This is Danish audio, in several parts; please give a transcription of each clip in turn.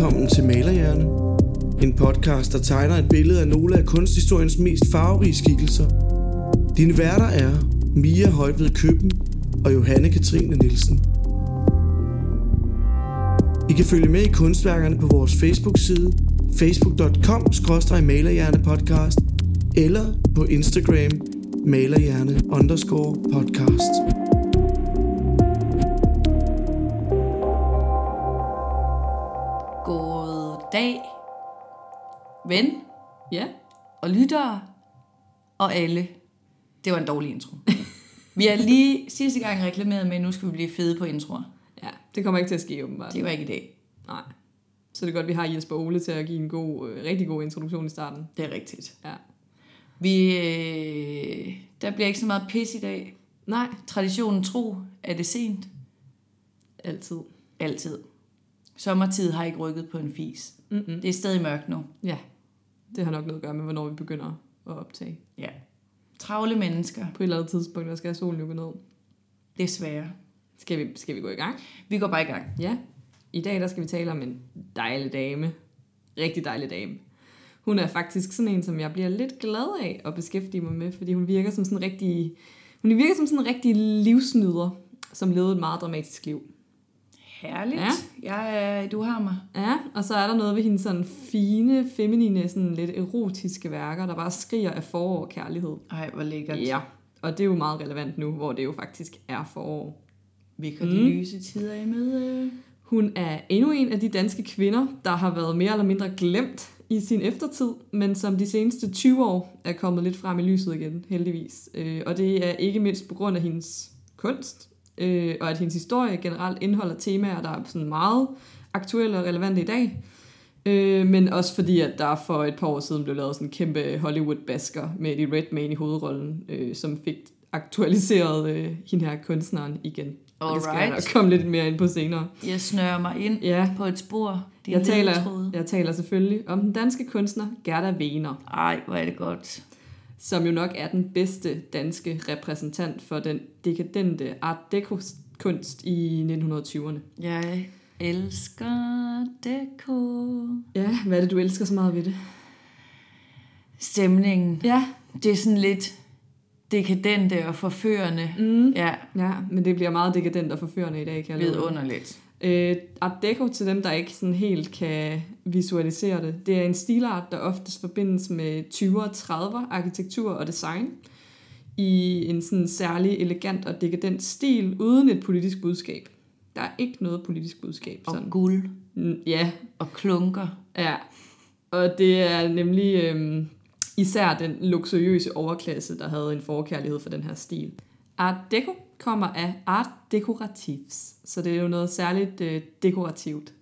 Velkommen til Malerhjerne. En podcast, der tegner et billede af nogle af kunsthistoriens mest farverige skikkelser. Dine værter er Mia Højved Køben og Johanne Katrine Nielsen. I kan følge med i kunstværkerne på vores Facebook-side facebook.com-malerhjernepodcast eller på Instagram malerhjerne underscore podcast. Dag, ven Ja. og lyttere og alle. Det var en dårlig intro. Vi har lige sidste gang reklameret med, at nu skal vi blive fede på introer. Ja, det kommer ikke til at ske åbenbart. Det var ikke i dag. Nej. Så det er godt, vi har Jesper Ole til at give en god, øh, rigtig god introduktion i starten. Det er rigtigt. Ja. Vi, øh, der bliver ikke så meget pis i dag. Nej, Traditionen tro er det sent. altid. Altid. Sommertid har ikke rykket på en fis. Mm-mm. Det er stadig mørkt nu. Ja, det har nok noget at gøre med, hvornår vi begynder at optage. Ja. Travle mennesker. På et eller andet tidspunkt, der skal solen jo gå ned. Desværre. Skal vi, skal vi gå i gang? Vi går bare i gang. Ja. I dag der skal vi tale om en dejlig dame. Rigtig dejlig dame. Hun er faktisk sådan en, som jeg bliver lidt glad af at beskæftige mig med, fordi hun virker som sådan en rigtig, hun virker som sådan en rigtig livsnyder, som levede et meget dramatisk liv. Herligt. Ja. Jeg, øh, du har mig. Ja, og så er der noget ved hendes sådan fine, feminine, sådan lidt erotiske værker, der bare skriger af forår og kærlighed. Ej, hvor lækkert. Ja, og det er jo meget relevant nu, hvor det jo faktisk er forår. Vi kan Mm. de lyse tider i møde. Hun er endnu en af de danske kvinder, der har været mere eller mindre glemt i sin eftertid, men som de seneste 20 år er kommet lidt frem i lyset igen, heldigvis. Øh, og det er ikke mindst på grund af hendes kunst, øh, og at hendes historie generelt indeholder temaer, der er sådan meget aktuelle og relevante i dag. Øh, men også fordi, at der for et par år siden blev lavet sådan en kæmpe Hollywood-basker med Eddie Redmayne i hovedrollen, øh, som fik aktualiseret øh, hende her kunstneren igen. Og det skal jeg nok Alright. komme lidt mere ind på senere. Jeg snører mig ind Ja, på et spor. Jeg taler, jeg taler selvfølgelig om den danske kunstner Gerda Wehner, Ej, hvor er det godt. Som jo nok er den bedste danske repræsentant for den dekadente art deco-kunst i 1920'erne. Jeg elsker deko. Ja, hvad er det, du elsker så meget ved det? Stemningen. Ja, Det er sådan lidt dekadente og forførende. mm. Ja, ja men det bliver meget dekadent og forførende i dag, kan jeg love dig. vidunderligt. Øh, art deco, til dem, der ikke sådan helt kan visualisere det, det er en stilart, der oftest forbindes med 20'er og 30'er arkitektur og design i en sådan særlig elegant og dekadent stil, uden et politisk budskab. Der er ikke noget politisk budskab. Og Sådan. guld Mm, Ja, og klunker. ja. Og det er nemlig øhm, især den luksuriøse overklasse, der havde en forkærlighed for den her stil. Art deco kommer af art decorativs, så det er jo noget særligt øh, dekorativt.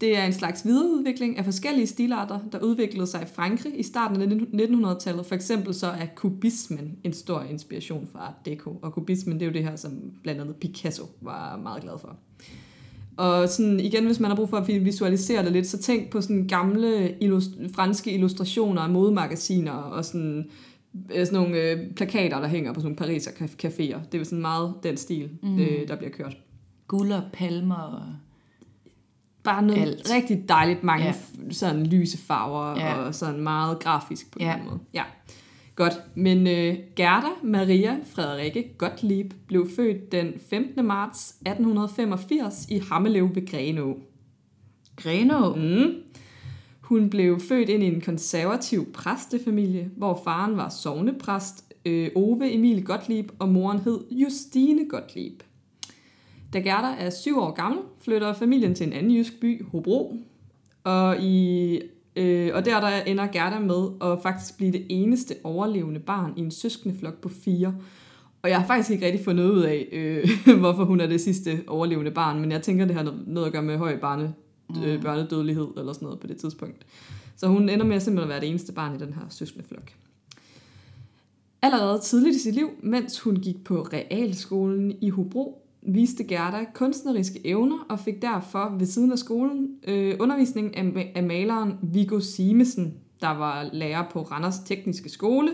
Det er en slags videreudvikling af forskellige stilarter, der udviklede sig i Frankrig i starten af 1900-tallet. For eksempel så er kubismen en stor inspiration for art deco. Og kubismen, det er jo det her, som blandt andet Picasso var meget glad for. Og sådan, igen, hvis man har brug for at visualisere det lidt, så tænk på sådan gamle illust- franske illustrationer af modemagasiner og sådan, sådan nogle øh, plakater, der hænger på sådan nogle pariser caféer. Det er sådan meget den stil, mm. øh, der bliver kørt. Guld og palmer og... Bare noget Alt. Rigtig dejligt, mange Ja. sådan lyse farver Ja. og sådan meget grafisk på Ja. den måde. Ja. Godt, men øh, Gerda Maria Frederikke Gottlieb blev født den 15. marts 1885 i Hammelev ved Grenå. Greno. Mm. Hun blev født ind i en konservativ præstefamilie, hvor faren var sovnepræst øh, Ove Emil Gottlieb, og moren hed Justine Gottlieb. Da Gerda er syv år gammel, flytter familien til en anden jysk by, Hobro. Og, i, øh, og der, der ender Gerda med at faktisk blive det eneste overlevende barn i en søskendeflok på fire. Og jeg har faktisk ikke rigtig fundet ud af, øh, hvorfor hun er det sidste overlevende barn, men jeg tænker, det har noget- noget at gøre med høj barne, øh, børnedødelighed eller sådan noget på det tidspunkt. Så hun ender med at simpelthen være det eneste barn i den her søskendeflok. Allerede tidligt i sit liv, mens hun gik på realskolen i Hobro, viste Gerda kunstneriske evner og fik derfor ved siden af skolen øh, undervisning af, af maleren Viggo Simesen, der var lærer på Randers Tekniske Skole.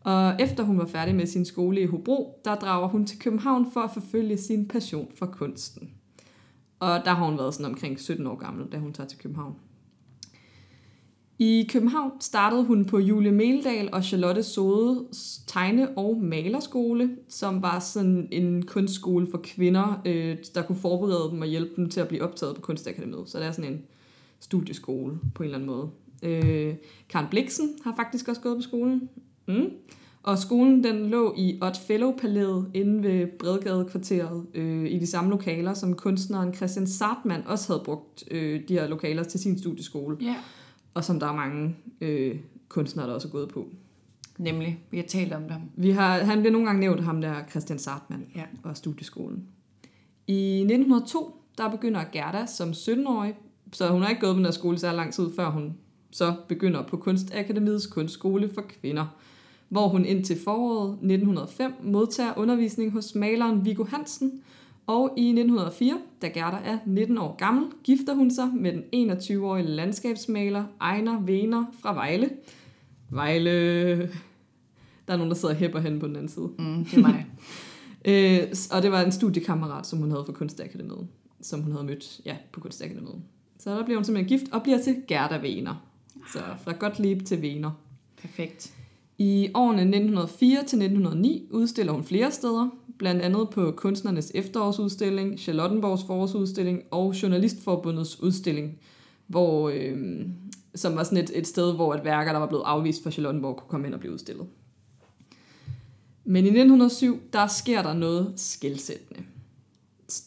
Og efter hun var færdig med sin skole i Hobro, der drager hun til København for at forfølge sin passion for kunsten. Og der har hun været sådan omkring 17 år gammel, da hun tager til København. I København startede hun på Julie Meldal og Charlotte Sodes tegne- og malerskole, som var sådan en kunstskole for kvinder, øh, der kunne forberede dem og hjælpe dem til at blive optaget på Kunstakademiet. Så det er sådan en studieskole på en eller anden måde. Øh, Karen Bliksen har faktisk også gået på skolen. Mm. Og skolen den lå i Odd Fellow Palæet inde ved Bredgade-kvarteret øh, i de samme lokaler, som kunstneren Christian Sartmann også havde brugt øh, de her lokaler til sin studieskole. Ja. Og som der er mange øh, kunstnere, der også er gået på. Nemlig. Vi har talt om dem. Vi har, han bliver nogle gange nævnt ham der, Christian Sartmann Ja. og studieskolen. I 1902, der begynder Gerda som 17-årig, så hun har ikke gået på den her skole så lang tid, før hun så begynder på Kunstakademiets kunstskole for kvinder, hvor hun indtil foråret 1905 modtager undervisning hos maleren Viggo Hansen, og i 1904, da Gerda er 19 år gammel, gifter hun sig med den 21-årige landskabsmaler Ejner Wener fra Vejle. Vejle... Der er nogen, der sidder og hæpper hen på den anden side. Mm, det er mig. Øh, og det var en studiekammerat, som hun havde fra Kunstakademiet, som hun havde mødt ja, på Kunstakademiet. Så der bliver hun simpelthen gift og bliver til Gerda Wener. Så fra Gottlieb til Wener. Perfekt. I årene 1904 til 1909 udstiller hun flere steder, blandt andet på Kunstnernes efterårsudstilling, Charlottenborgs forårsudstilling og Journalistforbundets udstilling, hvor, øh, som var sådan et, et sted, hvor et værker, der var blevet afvist fra Charlottenborg, kunne komme ind og blive udstillet. Men i 1907, der sker der noget skældsættende.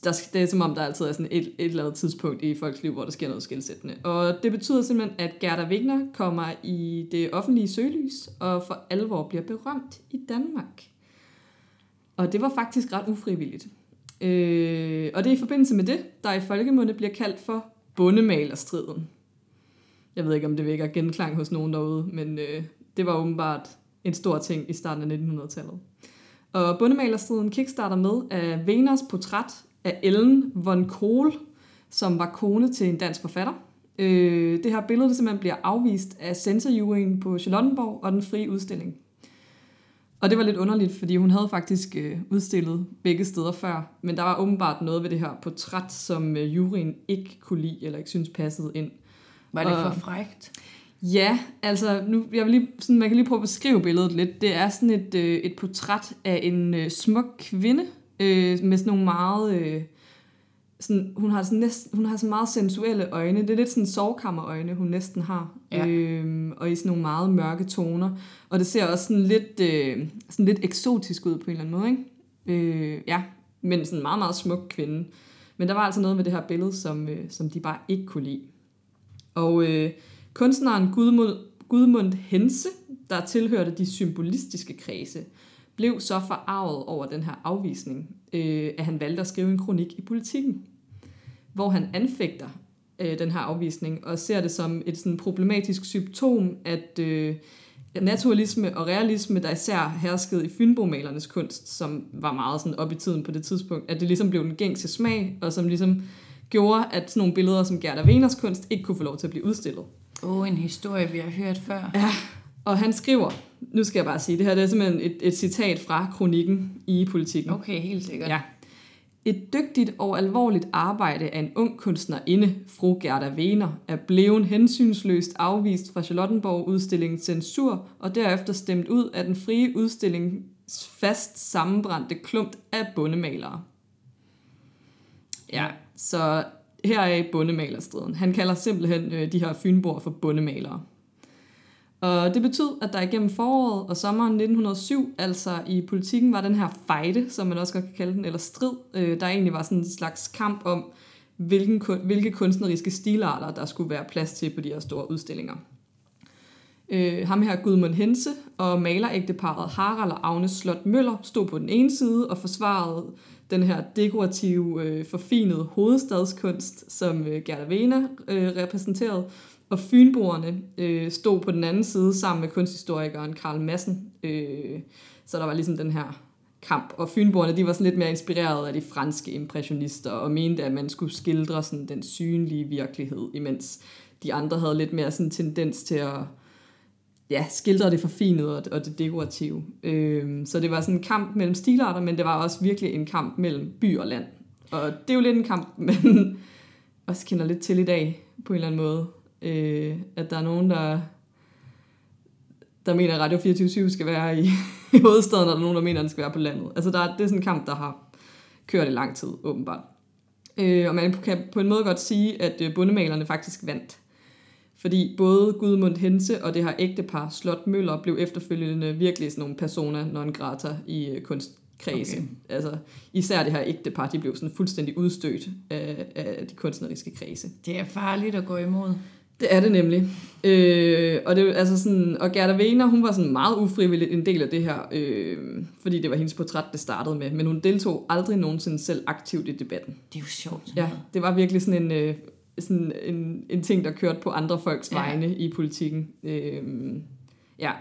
Der, det er som om, der altid er sådan et, et eller andet tidspunkt i folks liv, hvor der sker noget skældsættende. Og det betyder simpelthen, at Gerda Wigner kommer i det offentlige søgelys, og for alvor bliver berømt i Danmark. Og det var faktisk ret ufrivilligt. Øh, og det er i forbindelse med det, der i folkemunde bliver kaldt for bundemalerstriden. Jeg ved ikke, om det vækker genklang hos nogen derude, men øh, det var åbenbart en stor ting i starten af 1900-tallet. Og bundemalerstriden kickstarter med af Veners portræt af Ellen von Kohl, som var kone til en dansk forfatter. Øh, det her billede det simpelthen bliver afvist af censorjuryen på Charlottenborg og den frie udstilling. Og det var lidt underligt, fordi hun havde faktisk øh, udstillet begge steder før, men der var åbenbart noget ved det her portræt, som øh, juryen ikke kunne lide, eller ikke synes passede ind. Var det Og- for frægt? Ja, altså nu, jeg vil lige, sådan, man kan lige prøve at beskrive billedet lidt. Det er sådan et, øh, et portræt af en øh, smuk kvinde øh, med sådan nogle meget... Øh, sådan, hun har sådan næsten, hun har sådan meget sensuelle øjne. Det er lidt sådan sovekammerøjne, hun næsten har. Ja. Øhm, og i sådan nogle meget mørke toner. Og det ser også sådan lidt, øh, sådan lidt eksotisk ud på en eller anden måde, ikke? Øh, ja, men sådan en meget, meget smuk kvinde. Men der var altså noget med det her billede, som, øh, som de bare ikke kunne lide. Og øh, kunstneren Gudmund, Gudmund Hense, der tilhørte de symbolistiske kredse, blev så forarvet over den her afvisning, øh, at han valgte at skrive en kronik i politikken, hvor han anfægter øh, den her afvisning og ser det som et sådan problematisk symptom, at øh, naturalisme og realisme, der især herskede i Fynbomalernes kunst, som var meget sådan op i tiden på det tidspunkt, at det ligesom blev den gængse smag, og som ligesom gjorde, at sådan nogle billeder som Gerda Veners kunst ikke kunne få lov til at blive udstillet. Åh, oh, en historie, vi har hørt før. Ja, og han skriver, nu skal jeg bare sige, det her det er simpelthen et, et citat fra kronikken i politikken. Okay, helt sikkert. Ja. Et dygtigt og alvorligt arbejde af en ung kunstnerinde, fru Gerda Wener, er blevet hensynsløst afvist fra Charlottenborg-udstillingen censur, og derefter stemt ud af den frie udstillings fast sammenbrændte klump af bundemalere. Ja, så her er bundemalerstriden. Han kalder simpelthen øh, de her fynboer for bundemalere. Og det betød, at der igennem foråret og sommeren 1907, altså i politikken, var den her fejde, som man også godt kan kalde den, eller strid, øh, der egentlig var sådan en slags kamp om, hvilken, hvilke kunstneriske stilarter, der skulle være plads til på de her store udstillinger. Øh, ham her, Gudmund Hense, og malerægteparet Harald og Agnes Slot Møller stod på den ene side og forsvarede den her dekorative, øh, forfinede hovedstadskunst, som øh, Gerda Vena øh, repræsenterede, og fynboerne øh, stod på den anden side sammen med kunsthistorikeren Karl Madsen. Øh, så der var ligesom den her kamp. Og fynboerne, de var sådan lidt mere inspireret af de franske impressionister, og mente, at man skulle skildre sådan den synlige virkelighed, imens de andre havde lidt mere sådan tendens til at ja, skildre det forfinede og det dekorative. Øh, så det var sådan en kamp mellem stilarter, men det var også virkelig en kamp mellem by og land. Og det er jo lidt en kamp, man også kender lidt til i dag, på en eller anden måde. Øh, at der er nogen, der, der mener, at Radio 24 skal være i, i hovedstaden, og der er nogen, der mener, at den skal være på landet. Altså der, er- det er sådan en kamp, der har kørt i lang tid, åbenbart. Øh, og man kan på en måde godt sige, at øh, bundemalerne faktisk vandt. Fordi både Gudmund Hense og det her ægtepar, Slot Møller, blev efterfølgende virkelig sådan nogle personer non grata i øh, kunstkredse. Okay. Altså, især det her ægtepar, de blev sådan fuldstændig udstødt af, af de kunstneriske kredse. Det er farligt at gå imod. Det er det nemlig. Øh, og, det, altså sådan, og Gerda Wegener, hun var sådan meget ufrivilligt en del af det her, øh, fordi det var hendes portræt, det startede med. Men hun deltog aldrig nogensinde selv aktivt i debatten. Det er jo sjovt. Ja, det var virkelig sådan en, øh, sådan en, en ting, der kørte på andre folks Ja. vegne i politikken. Øh, ja.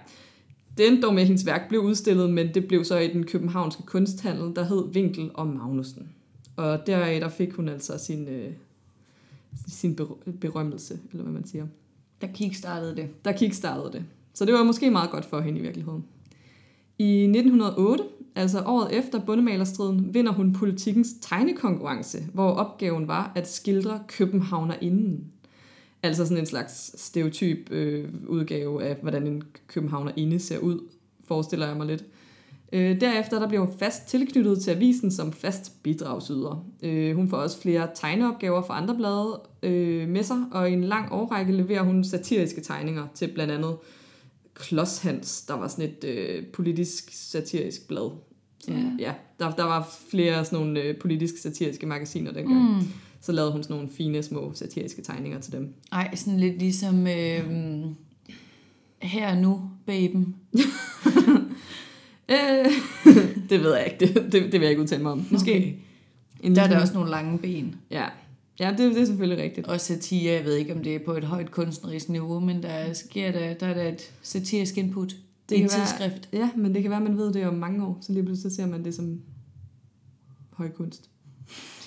Det endte dog med, at hendes værk blev udstillet, men det blev så i den københavnske kunsthandel, der hed Winkel og Magnussen. Og deraf der fik hun altså sin, øh, sin ber- berømmelse, eller hvad man siger. Der kickstartede det. Der kickstartede det. Så det var måske meget godt for hende i virkeligheden. I 1908, altså året efter bundemalerstriden, vinder hun politikens tegnekonkurrence, hvor opgaven var at skildre københavnerinden. Altså sådan en slags stereotyp øh, udgave af, hvordan en københavnerinde ser ud, forestiller jeg mig lidt. Øh, derefter der bliver hun fast tilknyttet til avisen som fast bidragsyder. Øh, hun får også flere tegneopgaver fra andre blade øh, med sig, og i en lang årrække leverer hun satiriske tegninger til blandt andet Klodshans, der var sådan et øh, politisk satirisk blad. Sådan, ja. ja der, der var flere sådan nogle øh, politisk satiriske magasiner dengang. Mm. Så lavede hun sådan nogle fine små satiriske tegninger til dem. Ej, sådan lidt ligesom øh, her nu, baben. Øh, det ved jeg ikke. Det, det, det vil jeg ikke udtale mig om. Måske. Okay. En Der er der også nogle lange ben. Ja, ja det, det er selvfølgelig rigtigt. Og satire, jeg ved ikke, om det er på et højt kunstnerisk niveau, men der sker der, der er der et satirisk input. Det er en kan være- tidsskrift. Ja, men det kan være, at man ved det om mange år, så lige pludselig så ser man det som høj kunst.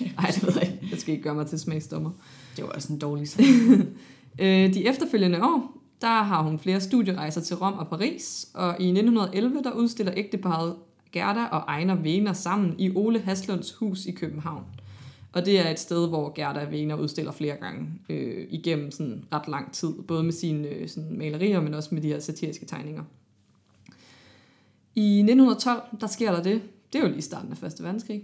Nej, det ved jeg ikke. Jeg skal ikke gøre mig til smagsdommer. Det var også en dårlig sag. Øh, de efterfølgende år, der har hun flere studierejser til Rom og Paris, og i 1911, der udstiller ægteparret Gerda og Ejner Wegener sammen i Ole Haslunds hus i København. Og det er et sted, hvor Gerda Wegener udstiller flere gange øh, igennem sådan ret lang tid, både med sine øh, sådan malerier, men også med de her satiriske tegninger. I 1912, der sker der det, det er jo lige starten af 1. verdenskrig,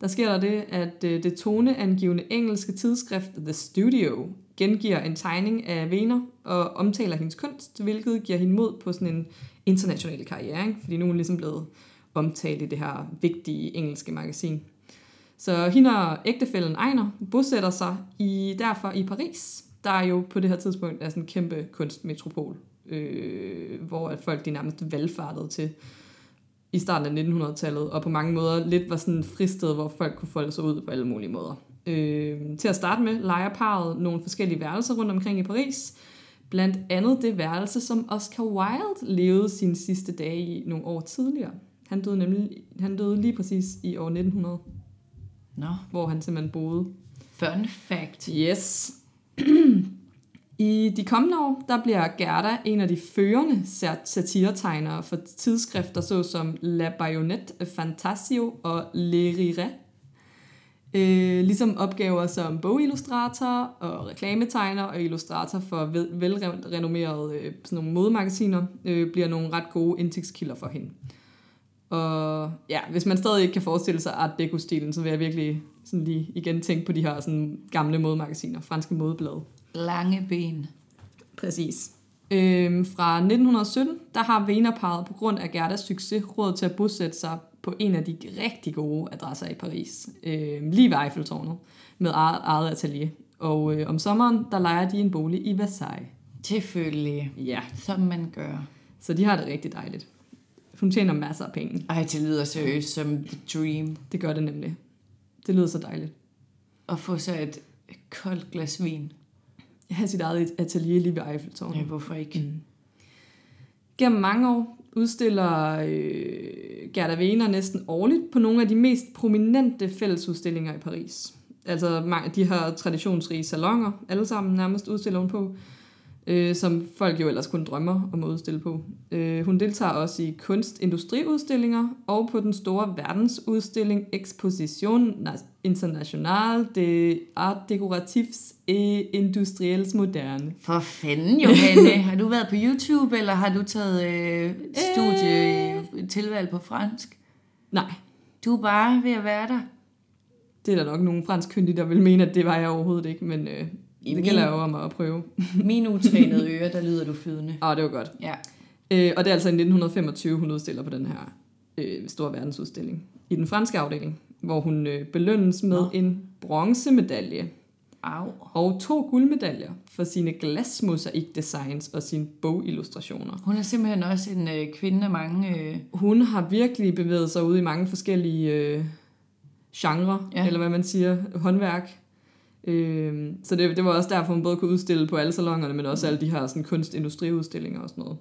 der sker der det, at øh, det toneangivende engelske tidsskrift The Studio gengiver en tegning af Vener og omtaler hendes kunst, hvilket giver hende mod på sådan en international karriere, ikke? fordi nu er hun ligesom blevet omtalt i det her vigtige engelske magasin. Så hende og ægtefælden Ejner bosætter sig i, derfor i Paris, der er jo på det her tidspunkt er sådan en kæmpe kunstmetropol, øh, hvor at folk de nærmest valgfartede til i starten af 1900-tallet, og på mange måder lidt var sådan et fristed, hvor folk kunne folde sig ud på alle mulige måder. Øh, til at starte med leger parret nogle forskellige værelser rundt omkring i Paris, blandt andet det værelse, som Oscar Wilde levede sine sidste dage i nogle år tidligere. Han døde nemlig han døde lige præcis i år 1900, Nå, hvor han simpelthen boede. fun fact. Yes. I de kommende år, der bliver Gerda en af de førende sat- satiretegnere for tidsskrifter såsom La Bayonette, Fantasio og Le Rire. Øh, ligesom opgaver som bogillustrator og reklametegner og illustrator for vel- velrenommerede øh, sådan nogle modemagasiner, øh, bliver nogle ret gode indtægtskilder for hende. Og ja, hvis man stadig ikke kan forestille sig Art Deco-stilen, så vil jeg virkelig sådan lige igen tænke på de her sådan gamle modemagasiner, franske modeblade. Lange ben. Præcis. Øhm, fra 1917, der har Venerparet på grund af Gerdas succes råd til at bosætte sig på en af de rigtig gode adresser i Paris, øhm, lige ved Eiffeltårnet, med eget, eget atelier. Og øh, om sommeren, der leger de en bolig i Versailles. Selvfølgelig. Ja, Som man gør. så de har det rigtig dejligt. Hun tjener masser af penge. Ej, det lyder seriøst som the dream. Det gør det nemlig. Det lyder så dejligt. At få så et koldt glas vin. Har sit eget atelier lige ved Eiffeltårnet. Ja, hvorfor ikke? Mm. Gennem mange år udstiller øh, Gerda Wegener næsten årligt på nogle af de mest prominente fællesudstillinger i Paris. Altså mange, de her traditionsrige salonger, alle sammen nærmest udstiller hun på, øh, som folk jo ellers kun drømmer om at udstille på. Øh, hun deltager også i kunstindustriudstillinger og på den store verdensudstilling Exposition, International de Art Decoratifs et Industriels Moderne. For fanden, Johanne. har du været på YouTube, eller har du taget øh, studie øh. tilvalg på fransk? Nej, Du er bare ved at være der. det er der nok nogle fransk kyndige, der vil mene, at det var jeg overhovedet ikke, men øh, I det min- gælder jo om at prøve. Mine utrænede ører, der lyder du flydende. Ah, det var godt. Ja. Øh, og det er altså i 1925, hun udstiller på den her øh, store verdensudstilling i den franske afdeling, hvor hun øh, belønnes med Nå. en bronzemedalje Au. og to guldmedaljer for sine glasmosaikdesigns og sine bogillustrationer. Hun er simpelthen også en øh, kvinde af mange... Øh, Hun har virkelig bevæget sig ud i mange forskellige øh, genrer, Ja. ja. eller hvad man siger, håndværk. Øh, så det, det var også derfor, hun både kunne udstille på alle salongerne, men også alle de her sådan, kunstindustriudstillinger og sådan noget.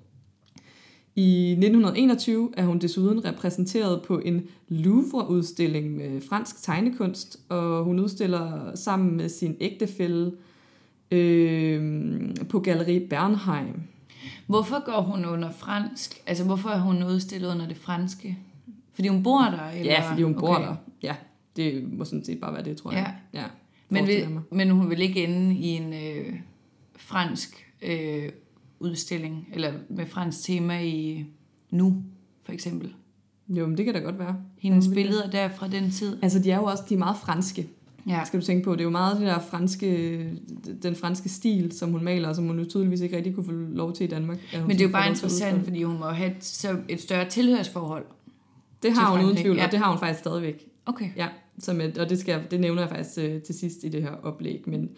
I 1921 er hun desuden repræsenteret på en Louvre-udstilling med fransk tegnekunst, og hun udstiller sammen med sin ægtefælle øh, på Galleri Bernheim. hvorfor går hun under fransk? Altså, hvorfor er hun udstillet under det franske? Fordi hun bor der? Eller? Ja, fordi hun bor der. Ja, det må sådan set bare være det, tror jeg. Ja. ja Men, vil, men hun vil ikke ende i en øh, fransk øh, udstilling, eller med fransk tema i nu, for eksempel. Jo, men det kan da godt være. Hendes vil billeder der fra den tid. Altså, de er jo også de er meget franske, Ja. skal du tænke på. Det er jo meget det der franske, den franske stil, som hun maler, som hun jo tydeligvis ikke rigtig kunne få lov til i Danmark. Men det er jo bare interessant, fordi hun må have et, så et større tilhørsforhold. Det har hun uden tvivl, ja. og det har hun faktisk stadigvæk. Okay. Ja, som og det, skal, det nævner jeg faktisk øh, til sidst i det her oplæg, men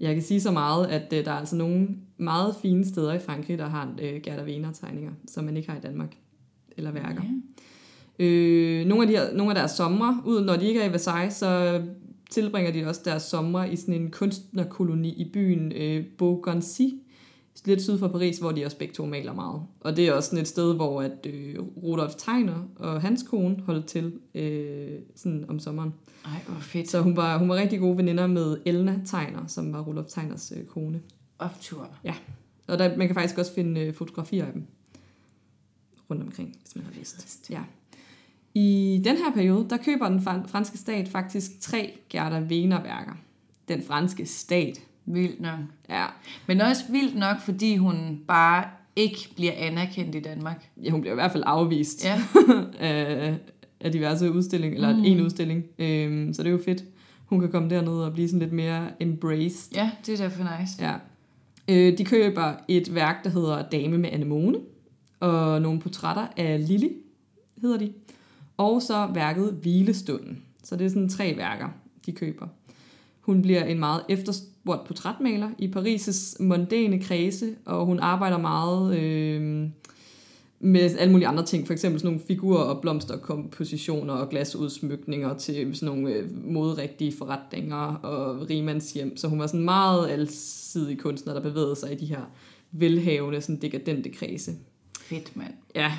jeg kan sige så meget, at øh, der er altså nogle meget fine steder i Frankrig, der har øh, Gerda Wiener tegninger, som man ikke har i Danmark, eller værker. Ja. Øh, nogle, af de her, nogle af deres somre, ud når de ikke er i Versailles, så tilbringer de også deres somre i sådan en kunstnerkoloni i byen øh, Beaugency, lidt syd for Paris, hvor de også begge to maler meget. Og det er også sådan et sted, hvor at, øh, Rudolf Tegner og hans kone holdt til øh, sådan om sommeren. Ej, hvor fedt. Så hun var, hun var rigtig gode veninder med Elna Tegner, som var Rudolf Tegners øh, kone. Optur. Og der, man kan faktisk også finde øh, fotografier af dem rundt omkring, hvis man har lyst. Ja. I den her periode, der køber den fran- franske stat faktisk tre Gerda Wiener-værker. Den franske stat. Vildt nok. Ja, Men også vildt nok, fordi hun bare ikke bliver anerkendt i Danmark. ja hun bliver i hvert fald afvist Ja. af, af diverse udstillinger, eller Mm. en udstilling. Øhm, så det er jo fedt. Hun kan komme derned og blive sådan lidt mere embraced. ja, det er derfor nice. Ja. Øh, de køber et værk, der hedder Dame med anemone, og nogle portrætter af Lili, hedder de. Og så værket Hvilestunden. Så det er sådan tre værker, de køber. Hun bliver en meget efterspurgt portrætmaler i Paris' mondæne kredse, og hun arbejder meget øh, med alle mulige andre ting. For eksempel sådan nogle figurer og blomsterkompositioner og glasudsmykninger til sådan nogle øh, moderigtige forretninger og rigmandshjem. Så hun var sådan meget alsidig kunstner, der bevægede sig i de her velhavende, sådan dekadente kredse. Fedt, mand. Ja,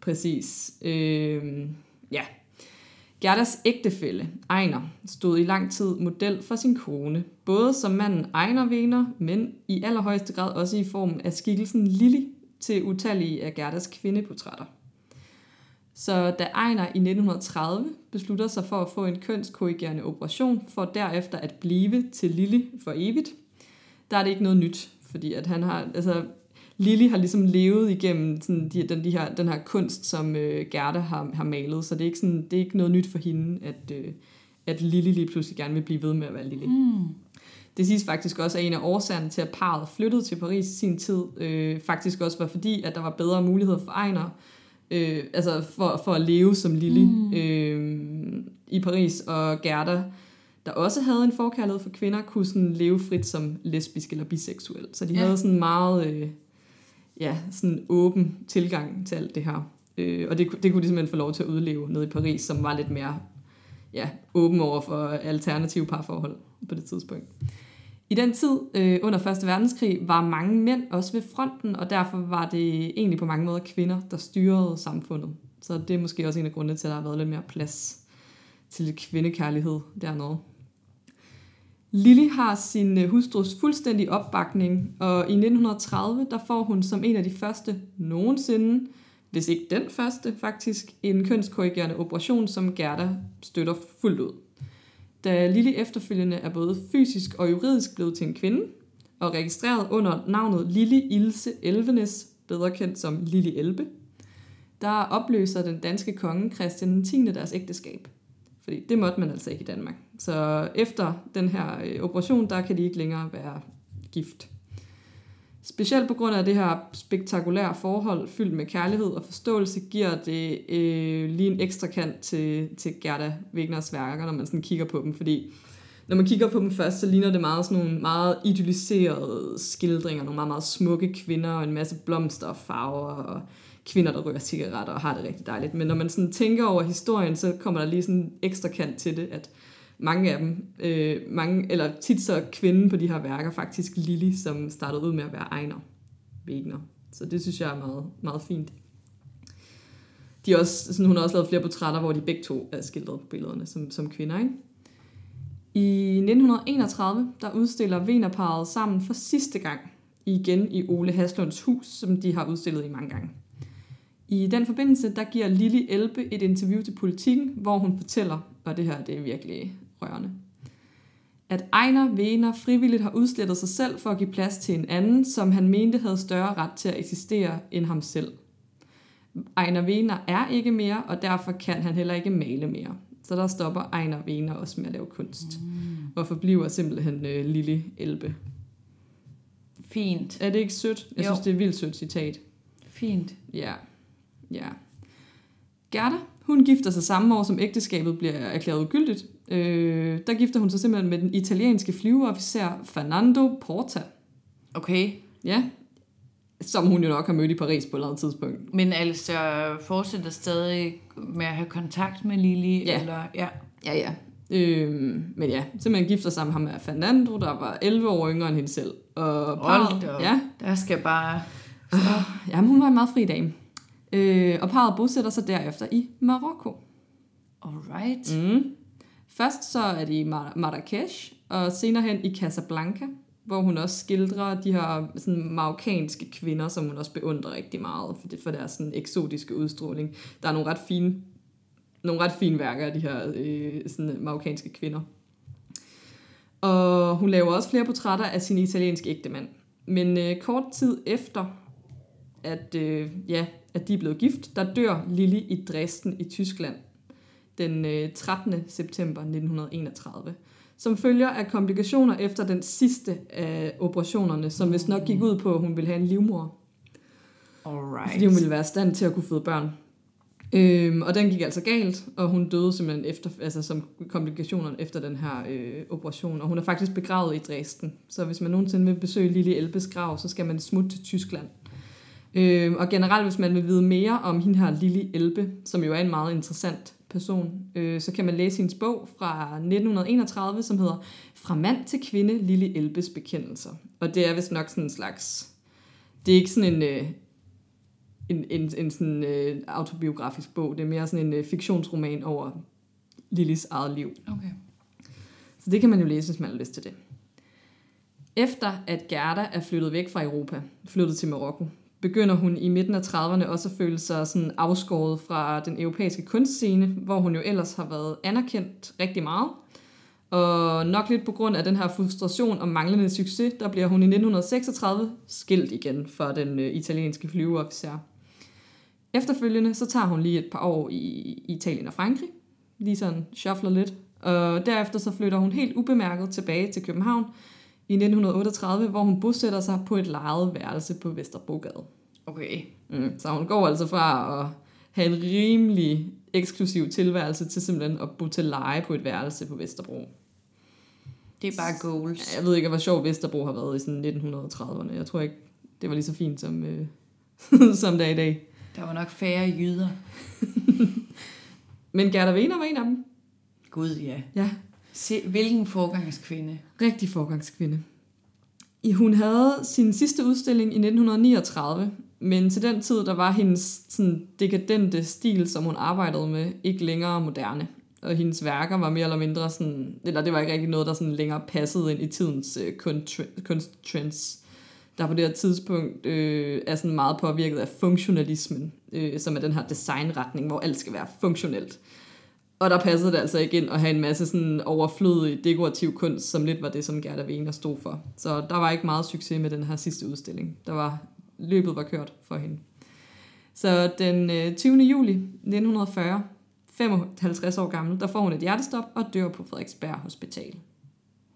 præcis. Øh, ja. Gerdas ægtefælle, Ejner, stod i lang tid model for sin kone, både som manden Ejner Vener, men i allerhøjeste grad også i form af skikkelsen Lili til utallige af Gerdas kvindeportrætter. Så da Ejner i 1930 beslutter sig for at få en kønskorrigerende operation, for derefter at blive til Lili for evigt, der er det ikke noget nyt, fordi at han har, altså Lili har ligesom levet igennem sådan de, den, de her, den her kunst, som øh, Gerda har, har malet, så det er, ikke sådan, det er ikke noget nyt for hende, at, øh, at Lili lige pludselig gerne vil blive ved med at være Lili. Mm. Det siges faktisk også, at en af årsagerne til, at parret flyttede til Paris i sin tid, øh, faktisk også var fordi, at der var bedre muligheder for Ejner, øh, altså for, for at leve som Lili mm. øh, i Paris, og Gerda, der også havde en forkærlighed for kvinder, kunne sådan leve frit som lesbisk eller biseksuel. Så de Ja. havde sådan meget øh, ja, sådan åben tilgang til alt det her. Øh, og det, det kunne de simpelthen få lov til at udleve nede i Paris, som var lidt mere ja, åben over for alternative parforhold på det tidspunkt. I den tid øh, under 1. verdenskrig var mange mænd også ved fronten, og derfor var det egentlig på mange måder kvinder, der styrede samfundet. Så det er måske også en af grundene til, at der har været lidt mere plads til lidt kvindekærlighed dernede. Lili har sin øh, hustrus fuldstændig opbakning, og i 1930 der får hun som en af de første nogensinde, hvis ikke den første faktisk, en kønskorrigerende operation, som Gerda støtter fuldt ud. da Lili efterfølgende er både fysisk og juridisk blevet til en kvinde, og registreret under navnet Lili Ilse Elvenes, bedre kendt som Lili Elbe, der opløser den danske konge Christian 10. deres ægteskab. Fordi det måtte man altså ikke i Danmark. Så efter den her øh, operation, der kan de ikke længere være gift. Specielt på grund af det her spektakulære forhold, fyldt med kærlighed og forståelse, giver det øh, lige en ekstra kant til, til Gerda Wegners værker, når man sådan kigger på dem, fordi når man kigger på dem først, så ligner det meget sådan nogle meget idylliserede skildringer, nogle meget, meget smukke kvinder og en masse blomster og farver og kvinder, der ryger cigaretter og har det rigtig dejligt. Men når man sådan tænker over historien, så kommer der lige sådan en ekstra kant til det, at mange af dem, øh, mange, eller tit så kvinden på de her værker, faktisk Lili, som startede ud med at være Ejner Wegner. Så det synes jeg er meget, meget fint. De er også, sådan, hun har også lavet flere portrætter, hvor de begge to er skildret på billederne som, som kvinder. Ikke? I 1931, der udstiller Venerparet sammen for sidste gang igen i Ole Haslunds hus, som de har udstillet i mange gange. I den forbindelse, der giver Lili Elbe et interview til Politiken, hvor hun fortæller, og det her det er virkelig rørende, at Ejner Wener frivilligt har udslettet sig selv for at give plads til en anden, som han mente havde større ret til at eksistere end ham selv. Ejner Wener er ikke mere, og derfor kan han heller ikke male mere. Så der stopper Ejner Wener også med at lave kunst. Mm. Og forbliver simpelthen øh, Lille Elbe. Fint. Er det ikke sødt? Jeg Jo. synes, det er et vildt sødt citat. Fint. Ja. Ja. Gerda, hun gifter sig samme år, som ægteskabet bliver erklæret ugyldigt. Øh, der gifter hun sig simpelthen med den italienske flyveofficer Fernando Porta. Okay. Ja. Som hun jo nok har mødt i Paris på et eller andet tidspunkt. Men altså, fortsætter stadig med at have kontakt med Lili? Ja. Eller, ja. Ja, ja. Øh, men ja, simpelthen gifter sig med ham med Fernando, der var 11 år yngre end hende selv. Og parret, ja, Der skal bare... Jamen, hun var en meget fri dame. Øh, og parret bosætter sig derefter i Marokko. Alright. Mm. Først så er de i Mar- Marrakesh, og senere hen i Casablanca, hvor hun også skildrer de her sådan, marokkanske kvinder, som hun også beundrer rigtig meget for, det, for deres sådan, eksotiske udstråling. Der er nogle ret fine, nogle ret fine værker af de her øh, sådan, marokkanske kvinder. Og hun laver også flere portrætter af sin italienske ægtemand. Men øh, kort tid efter, at, øh, ja, at de er blevet gift, der dør Lili i Dresden i Tyskland den øh, 13. september 1931, som følger af komplikationer efter den sidste af operationerne, som vist nok gik ud på, at hun ville have en livmor, Alright. fordi hun ville være i stand til at kunne føde børn. Øhm, og den gik altså galt, og hun døde simpelthen efter, altså som komplikationer efter den her øh, operation. Og hun er faktisk begravet i Dresden. Så hvis man nogensinde vil besøge Lille Elbes grav, så skal man smutte til Tyskland. Øhm, og generelt, hvis man vil vide mere om hende her Lille Elbe, som jo er en meget interessant person, øh, så kan man læse hendes bog fra 1931, som hedder Fra mand til kvinde, Lille Elbes bekendelser. Og det er vist nok sådan en slags... Det er ikke sådan en... Øh, en, en, en sådan øh, autobiografisk bog. Det er mere sådan en øh, fiktionsroman over Lillis eget liv. Okay. Så det kan man jo læse, hvis man har lyst til det. Efter at Gerda er flyttet væk fra Europa, flyttet til Marokko, begynder hun i midten af 30'erne også at føle sig sådan afskåret fra den europæiske kunstscene, hvor hun jo ellers har været anerkendt rigtig meget. Og nok lidt på grund af den her frustration og manglende succes, der bliver hun i 1936 skilt igen fra den øh, italienske flyveofficer. Efterfølgende så tager hun lige et par år i, i Italien og Frankrig, lige sådan shuffler lidt, og derefter så flytter hun helt ubemærket tilbage til København i 1938, hvor hun bosætter sig på et lejet værelse på Vesterbrogade. Okay. Mm. Så hun går altså fra at have en rimelig eksklusiv tilværelse til simpelthen at bo til leje på et værelse på Vesterbro. Det er bare goals. Jeg ved ikke, hvor sjov Vesterbro har været i sådan 1930'erne. Jeg tror ikke, det var lige så fint som, øh, som det er i dag. Der var nok færre jyder. Men Gerda Wiener var en af dem. Gud, ja. Ja, Se, hvilken forgangskvinde. rigtig forgangskvinde. I- Hun havde sin sidste udstilling i 1939, men til den tid, der var hendes sådan, dekadente stil, som hun arbejdede med, ikke længere moderne. Og hendes værker var mere eller mindre sådan, eller det var ikke rigtig noget, der sådan længere passede ind i tidens øh, kunst- kunsttrends, der på det her tidspunkt øh, er sådan meget påvirket af funktionalismen, øh, som er den her designretning, hvor alt skal være funktionelt. Og der passede det altså ikke ind at have en masse sådan overflødig dekorativ kunst, som lidt var det, som Gerda Wiener stod for. Så der var ikke meget succes med den her sidste udstilling. Der var, løbet var kørt for hende. Så den øh, 20. juli 1940, 55 år gammel, der får hun et hjertestop og dør på Frederiksberg Hospital.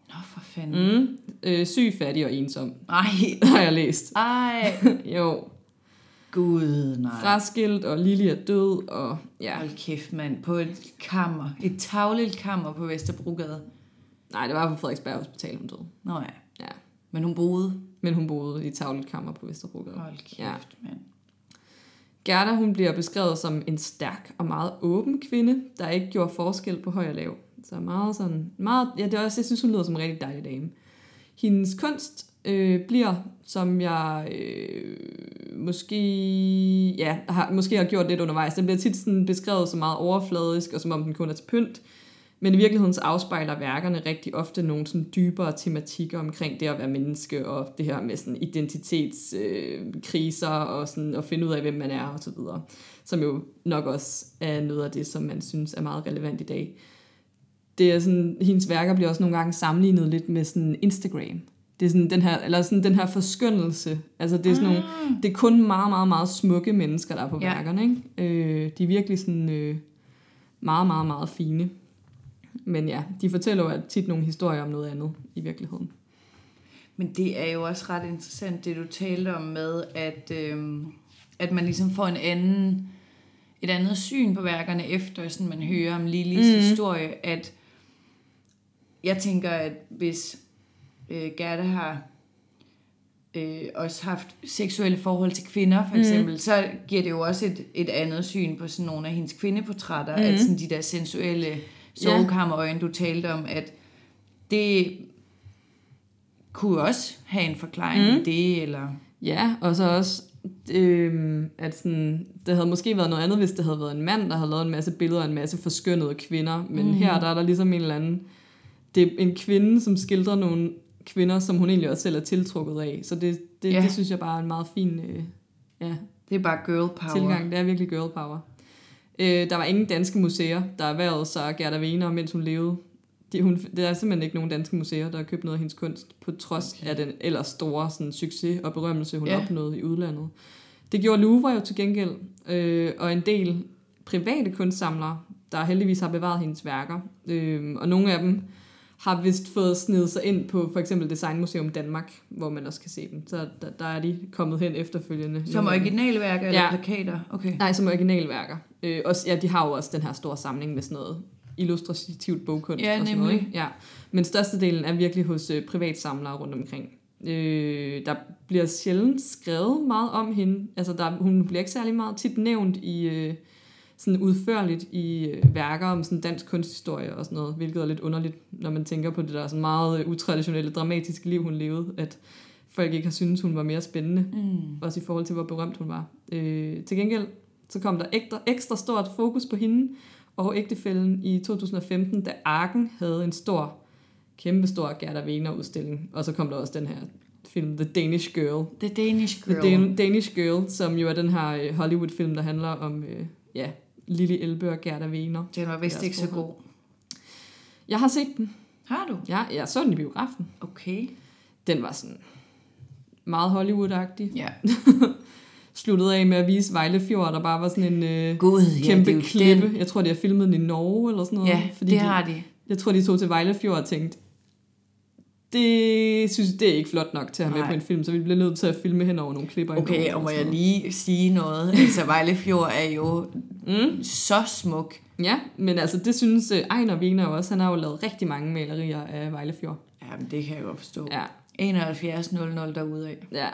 Nå, for fanden. Mm. Øh, syg, fattig og ensom, Ej, har jeg læst. ej, jo, gud, nej. fraskilt, og Lili er død, og ja. Hold kæft, mand. På et kammer. Et tavligt kammer på Vesterbrogade. Nej, det var på Frederiksberg Hospital, hun døde. Nå ja. Ja. Men hun boede. Men hun boede i et tavligt kammer på Vesterbrogade. Hold kæft, Ja. mand. Gerda, hun bliver beskrevet som en stærk og meget åben kvinde, der ikke gjorde forskel på høj og lav. Så meget sådan, meget, ja, det er også, jeg synes, hun lyder som en rigtig dejlig dame. Hendes kunst øh, bliver, som jeg øh, måske, ja, har, måske har gjort lidt undervejs, den bliver tit sådan beskrevet som meget overfladisk, og som om den kun er til pynt. Men i virkeligheden så afspejler værkerne rigtig ofte nogle sådan dybere tematikker omkring det at være menneske, og det her med sådan identitetskriser, øh, kriser og sådan at finde ud af, hvem man er og så videre. Som jo nok også er noget af det, som man synes er meget relevant i dag. Det er sådan, hendes værker bliver også nogle gange sammenlignet lidt med sådan Instagram. Det er sådan den her, eller sådan den her forskyndelse. Altså det er sådan nogle, det er kun meget, meget, meget smukke mennesker, der er på Ja. værkerne. Ikke? Øh, de er virkelig sådan øh, meget, meget, meget fine. Men ja, de fortæller jo tit nogle historier om noget andet i virkeligheden. Men det er jo også ret interessant, det du talte om med, at, øhm, at man ligesom får en anden, et andet syn på værkerne efter, sådan man hører om Lillys mm. historie, at jeg tænker, at hvis øh, Gerda har øh, også haft seksuelle forhold til kvinder, for eksempel, mm. så giver det jo også et, et andet syn på sådan nogle af hendes kvindeportrætter, mm. at sådan de der sensuelle sovekammerøjne, du talte om, at det kunne også have en forklaring mm. i det, eller... Ja, og så også, øh, at sådan, det havde måske været noget andet, hvis det havde været en mand, der havde lavet en masse billeder af en masse forskønnede kvinder. Men mm. her der er der ligesom en eller anden... Det er en kvinde, som skildrer nogle kvinder, som hun egentlig også selv er tiltrukket af. Så det, det, Ja. det synes jeg bare er en meget fin øh, ja, Det er bare girl power. tilgang. Det er virkelig girl power. Øh, der var ingen danske museer, der erhvervede sig Gerda Wiener, mens hun levede. De, hun, der er simpelthen ikke nogen danske museer, der har købt noget af hendes kunst, på trods okay. af den ellers store sådan, succes og berømmelse, hun ja. opnåede i udlandet. Det gjorde Louvre jo til gengæld, øh, og en del private kunstsamlere, der heldigvis har bevaret hendes værker. Øh, og nogle af dem har vist fået snedet sig ind på for eksempel Designmuseum Danmark, hvor man også kan se dem. Så der, der er de kommet hen efterfølgende. Som originalværker eller Ja. plakater? Okay. Nej, som originalværker. Øh, også, ja, de har jo også den her store samling med sådan noget illustrativt bogkunst Ja, og sådan noget. nemlig. Ikke? Ja. Men størstedelen er virkelig hos øh, privatsamlere rundt omkring. Øh, der bliver sjældent skrevet meget om hende. Altså, der, hun bliver ikke særlig meget tit nævnt i øh, sådan udførligt i øh, værker om sådan dansk kunsthistorie og sådan noget, hvilket er lidt underligt, når man tænker på det der sådan meget øh, utraditionelle, dramatiske liv, hun levede, at folk ikke har syntes, hun var mere spændende Mm. også i forhold til, hvor berømt hun var. Øh, til gengæld så kom der ekstra, ekstra stort fokus på hende og ægtefælden i 2015, da Arken havde en stor, kæmpestor Gerda Wiener udstilling. Og så kom der også den her film, The Danish Girl. The Danish Girl. The Dan- Danish Girl, som jo er den her øh, Hollywood-film, der handler om øh, ja, Lili Elbe og Gerda Wiener. Den var vist ikke så god. Jeg har set den. Har du? Ja, jeg så den i biografen. Okay. Den var sådan meget Hollywood-agtig. Ja. Sluttede af med at vise Vejle Fjord, der bare var sådan en... Øh, ja, kæmpe det klippe. Den. Jeg tror, de har filmet den i Norge eller sådan noget. Ja, fordi det de, har de. Jeg tror, de tog til Vejlefjord og tænkte, det synes det er ikke flot nok til at have med Nej. på en film, så vi bliver nødt til at filme hen over nogle klipper. i Okay, og må jeg lige sige noget? Altså, Vejlefjord er jo. Mm. så smuk. Ja, men altså det synes uh, Ejner Wiener også. Han har jo lavet rigtig mange malerier af Vejlefjord. Jamen, det kan jeg godt forstå. Ja, 71.00 derude af. ja,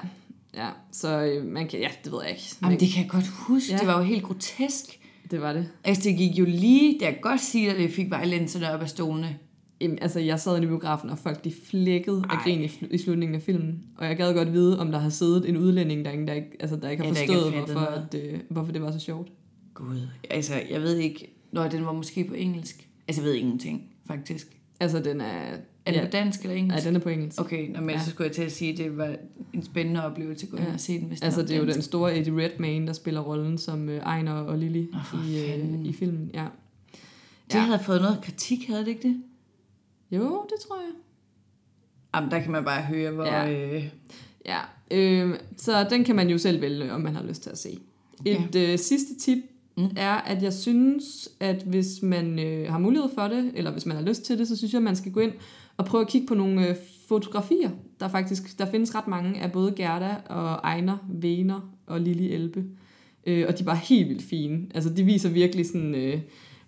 ja. Så øh, man kan, ja, det ved jeg ikke. Jamen, det kan jeg godt huske. Ja. Det var jo helt grotesk. det var det. Altså, det gik jo lige... Det jeg godt sige, at det fik vejlænserne op af stolene. Jamen, altså, jeg sad i biografen, og folk de flækkede af grin i, i slutningen af filmen. Og jeg gad godt vide, om der har siddet en udlænding, der ikke, der ikke, altså, der ikke har Ja, ikke forstået, fattet hvorfor, noget. at, øh, hvorfor det var så sjovt. Gud. Altså, jeg ved ikke... Nå, den var måske på engelsk. Altså, jeg ved ingenting, faktisk. Altså, den er... Er den ja, på dansk eller engelsk? den er på engelsk. Okay, nå, men Ja. ja. så skulle jeg til at sige, at det var en spændende oplevelse at gå ind Ja. og se den, hvis Altså, den det er jo dansk. den store Eddie Redmayne, der spiller rollen som øh, Ejner og Lily i, øh, i filmen. Ja. Det Ja. havde fået noget kritik, havde det ikke det? Jo, det tror jeg. Jamen, der kan man bare høre, hvor... Ja. Øh, Ja, øh, så den kan man jo selv vælge, om man har lyst til at se. Et øh, sidste tip mm. er, at jeg synes, at hvis man øh, har mulighed for det, eller hvis man har lyst til det, så synes jeg, at man skal gå ind og prøve at kigge på nogle øh, fotografier. Der, er faktisk, der findes ret mange af både Gerda og Ejner, Vener og Lili Elbe. Øh, og de er bare helt vildt fine. Altså, de viser virkelig sådan... Øh,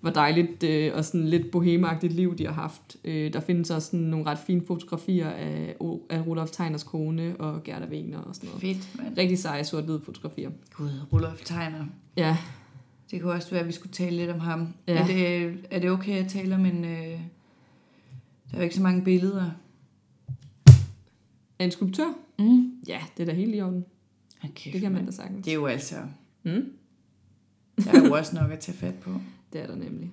hvor dejligt øh, og sådan lidt bohemagtigt liv, de har haft. Øh, der findes også sådan nogle ret fine fotografier af, af Rudolf Teiners kone og Gerda Wegner og sådan noget. fedt, mand. Rigtig seje sort-hvide fotografier. Gud, Rudolf Tegner. Ja, Det kunne også være, at vi skulle tale lidt om ham. Ja. Er, det, er det okay at tale om en... Øh, der er jo ikke så mange billeder. er en skulptør? Mm. Ja, det er da helt i orden. Okay, Det kan man da sagtens. Det er jo altså... Mm, Der er jo også nok at tage fat på. Det er der nemlig.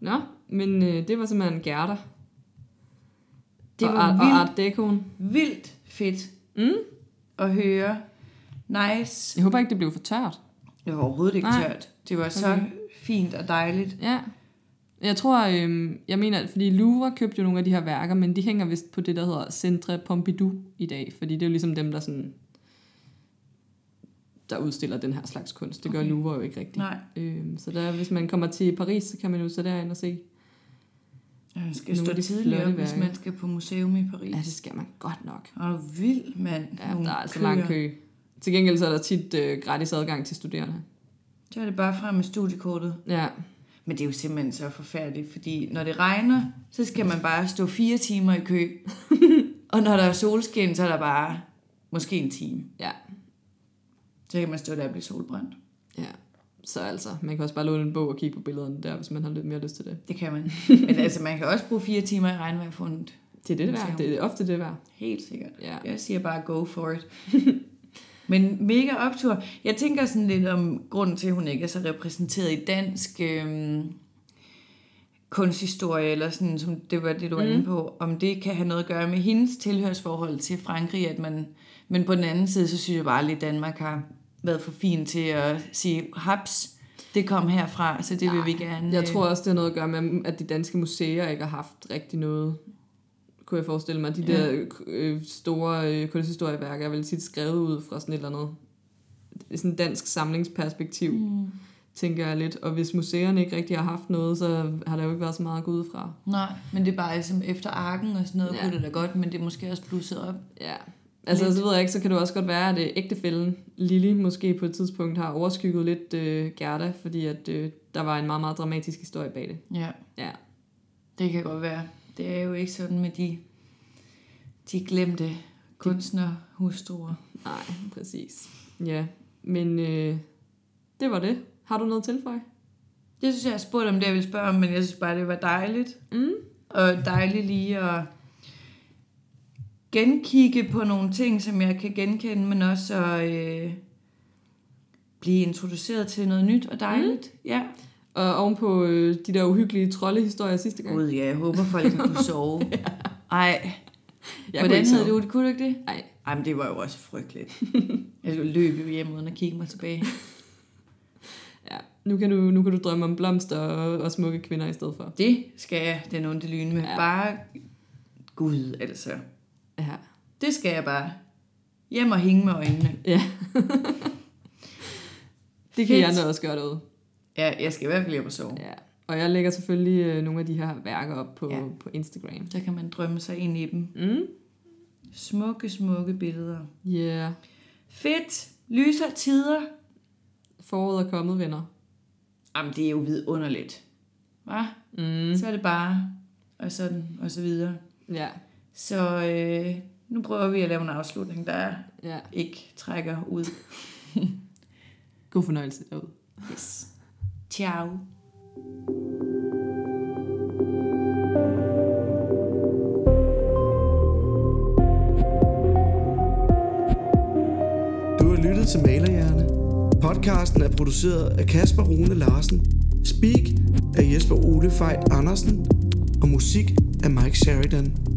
Nå, men øh, det var simpelthen Gerda. Det og, var art, og vildt, Art Decoen. vildt fedt Mm. at høre. Nice. Jeg håber ikke, det blev for tørt. Det var overhovedet ikke Nej. tørt. Det var så Okay. fint og dejligt. Ja. Jeg tror, øh, jeg mener, fordi Louvre købte jo nogle af de her værker, men de hænger vist på det, der hedder Centre Pompidou i dag, fordi det er jo ligesom dem, der sådan der udstiller den her slags kunst. Det gør Okay. Louvre jo ikke rigtigt. Nej, Øhm, så der, hvis man kommer til Paris, så kan man jo så derind og se. man skal stå tidligere, hvis man skal på museum i Paris. Ja, det skal man godt nok. Og vild, mand. Ja, Nogle der er altså køer. lang kø. Til gengæld så er der tit øh, gratis adgang til studerende. Så er det bare frem med studiekortet. Ja, Men det er jo simpelthen så forfærdeligt, fordi når det regner, så skal man bare stå fire timer i kø. og når der er solskin, så er der bare måske en time. ja, Så kan man stå der og blive solbrændt. ja. Så altså, man kan også bare låne en bog og kigge på billederne der, hvis man har lidt mere lyst til det. Det kan man. Men altså, man kan også bruge fire timer i regnvejr en Det er det, værd. Det er ofte det værd. Helt sikkert. Ja. Jeg siger bare go for it. Men mega optur. Jeg tænker sådan lidt om grunden til, at hun ikke er så repræsenteret i dansk øhm, kunsthistorie, eller sådan, som det var det, du var Mm. inde på, om det kan have noget at gøre med hendes tilhørsforhold til Frankrig, at man, men på den anden side, så synes jeg bare lidt, at Danmark har været for fin til at sige, haps, det kom herfra, så det vil vi gerne. Jeg øh, tror også, det har noget at gøre med, at de danske museer ikke har haft rigtig noget, kunne jeg forestille mig. De Ja. der øh, store øh, kunsthistorieværker er vel tit skrevet ud fra sådan et eller andet sådan dansk samlingsperspektiv, Mm. tænker jeg lidt. Og hvis museerne ikke rigtig har haft noget, så har der jo ikke været så meget at gå ud fra. Nej, men det er bare ligesom efter arken og sådan noget, ja. kunne det da godt, men det er måske også blusset op. Ja. Altså, Lidt. så ved jeg ikke, så kan det også godt være, at øh, ægtefælden Lili måske på et tidspunkt har overskygget lidt øh, Gerda, fordi at øh, der var en meget, meget dramatisk historie bag det. Ja. Ja. Det kan godt være. Det er jo ikke sådan med de, de glemte kunstnerhustruer. Nej, præcis. Ja, men øh, det var det. Har du noget til for? Det synes jeg, jeg spurgte om det, jeg ville spørge om, men jeg synes bare, det var dejligt. Mm. Og dejligt lige at genkigge på nogle ting, som jeg kan genkende, men også at øh, blive introduceret til noget nyt og dejligt. Mm. Ja. Og ovenpå øh, de der uhyggelige troldehistorier sidste gang. Gud, ja, jeg håber, folk har kunnet sove. Ej, Jeg kunne hvordan du det? Kunne du ikke det? Ej, Ej, men det var jo også frygteligt. Jeg skulle løbe hjem uden at kigge mig tilbage. ja. Nu kan, du, nu kan du drømme om blomster og, og smukke kvinder i stedet for. Det skal jeg den onde lyne med. Ja. Ja. Bare, gud altså. Ja. Det skal jeg bare. Hjem og hænge med øjnene. ja. det kan Fedt. Andre også gøre derude. Ja, jeg skal i hvert fald hjem og sove. Ja. Og jeg lægger selvfølgelig øh, nogle af de her værker op på, Ja. på Instagram. Så kan man drømme sig ind i dem. Mm. Smukke, smukke billeder. Yeah. Fedt. Lyser tider. Foråret er kommet, venner. Jamen, det er jo vidunderligt. Hva? Mm. Så er det bare, og sådan, og så videre. Ja. Så øh, nu prøver vi at lave en afslutning, der ja. ikke trækker ud. God fornøjelse derude. Yes. Ciao. Du har lyttet til Malerhjerne. Podcasten er produceret af Kasper Rune Larsen. Speak af Jesper Ole Fejt Andersen. Og musik af Mike Sheridan.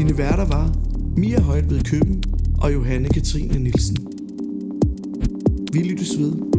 Dine værter var Mia Højt ved Køben og Johanne Katrine Nielsen. Vi lyttes ved.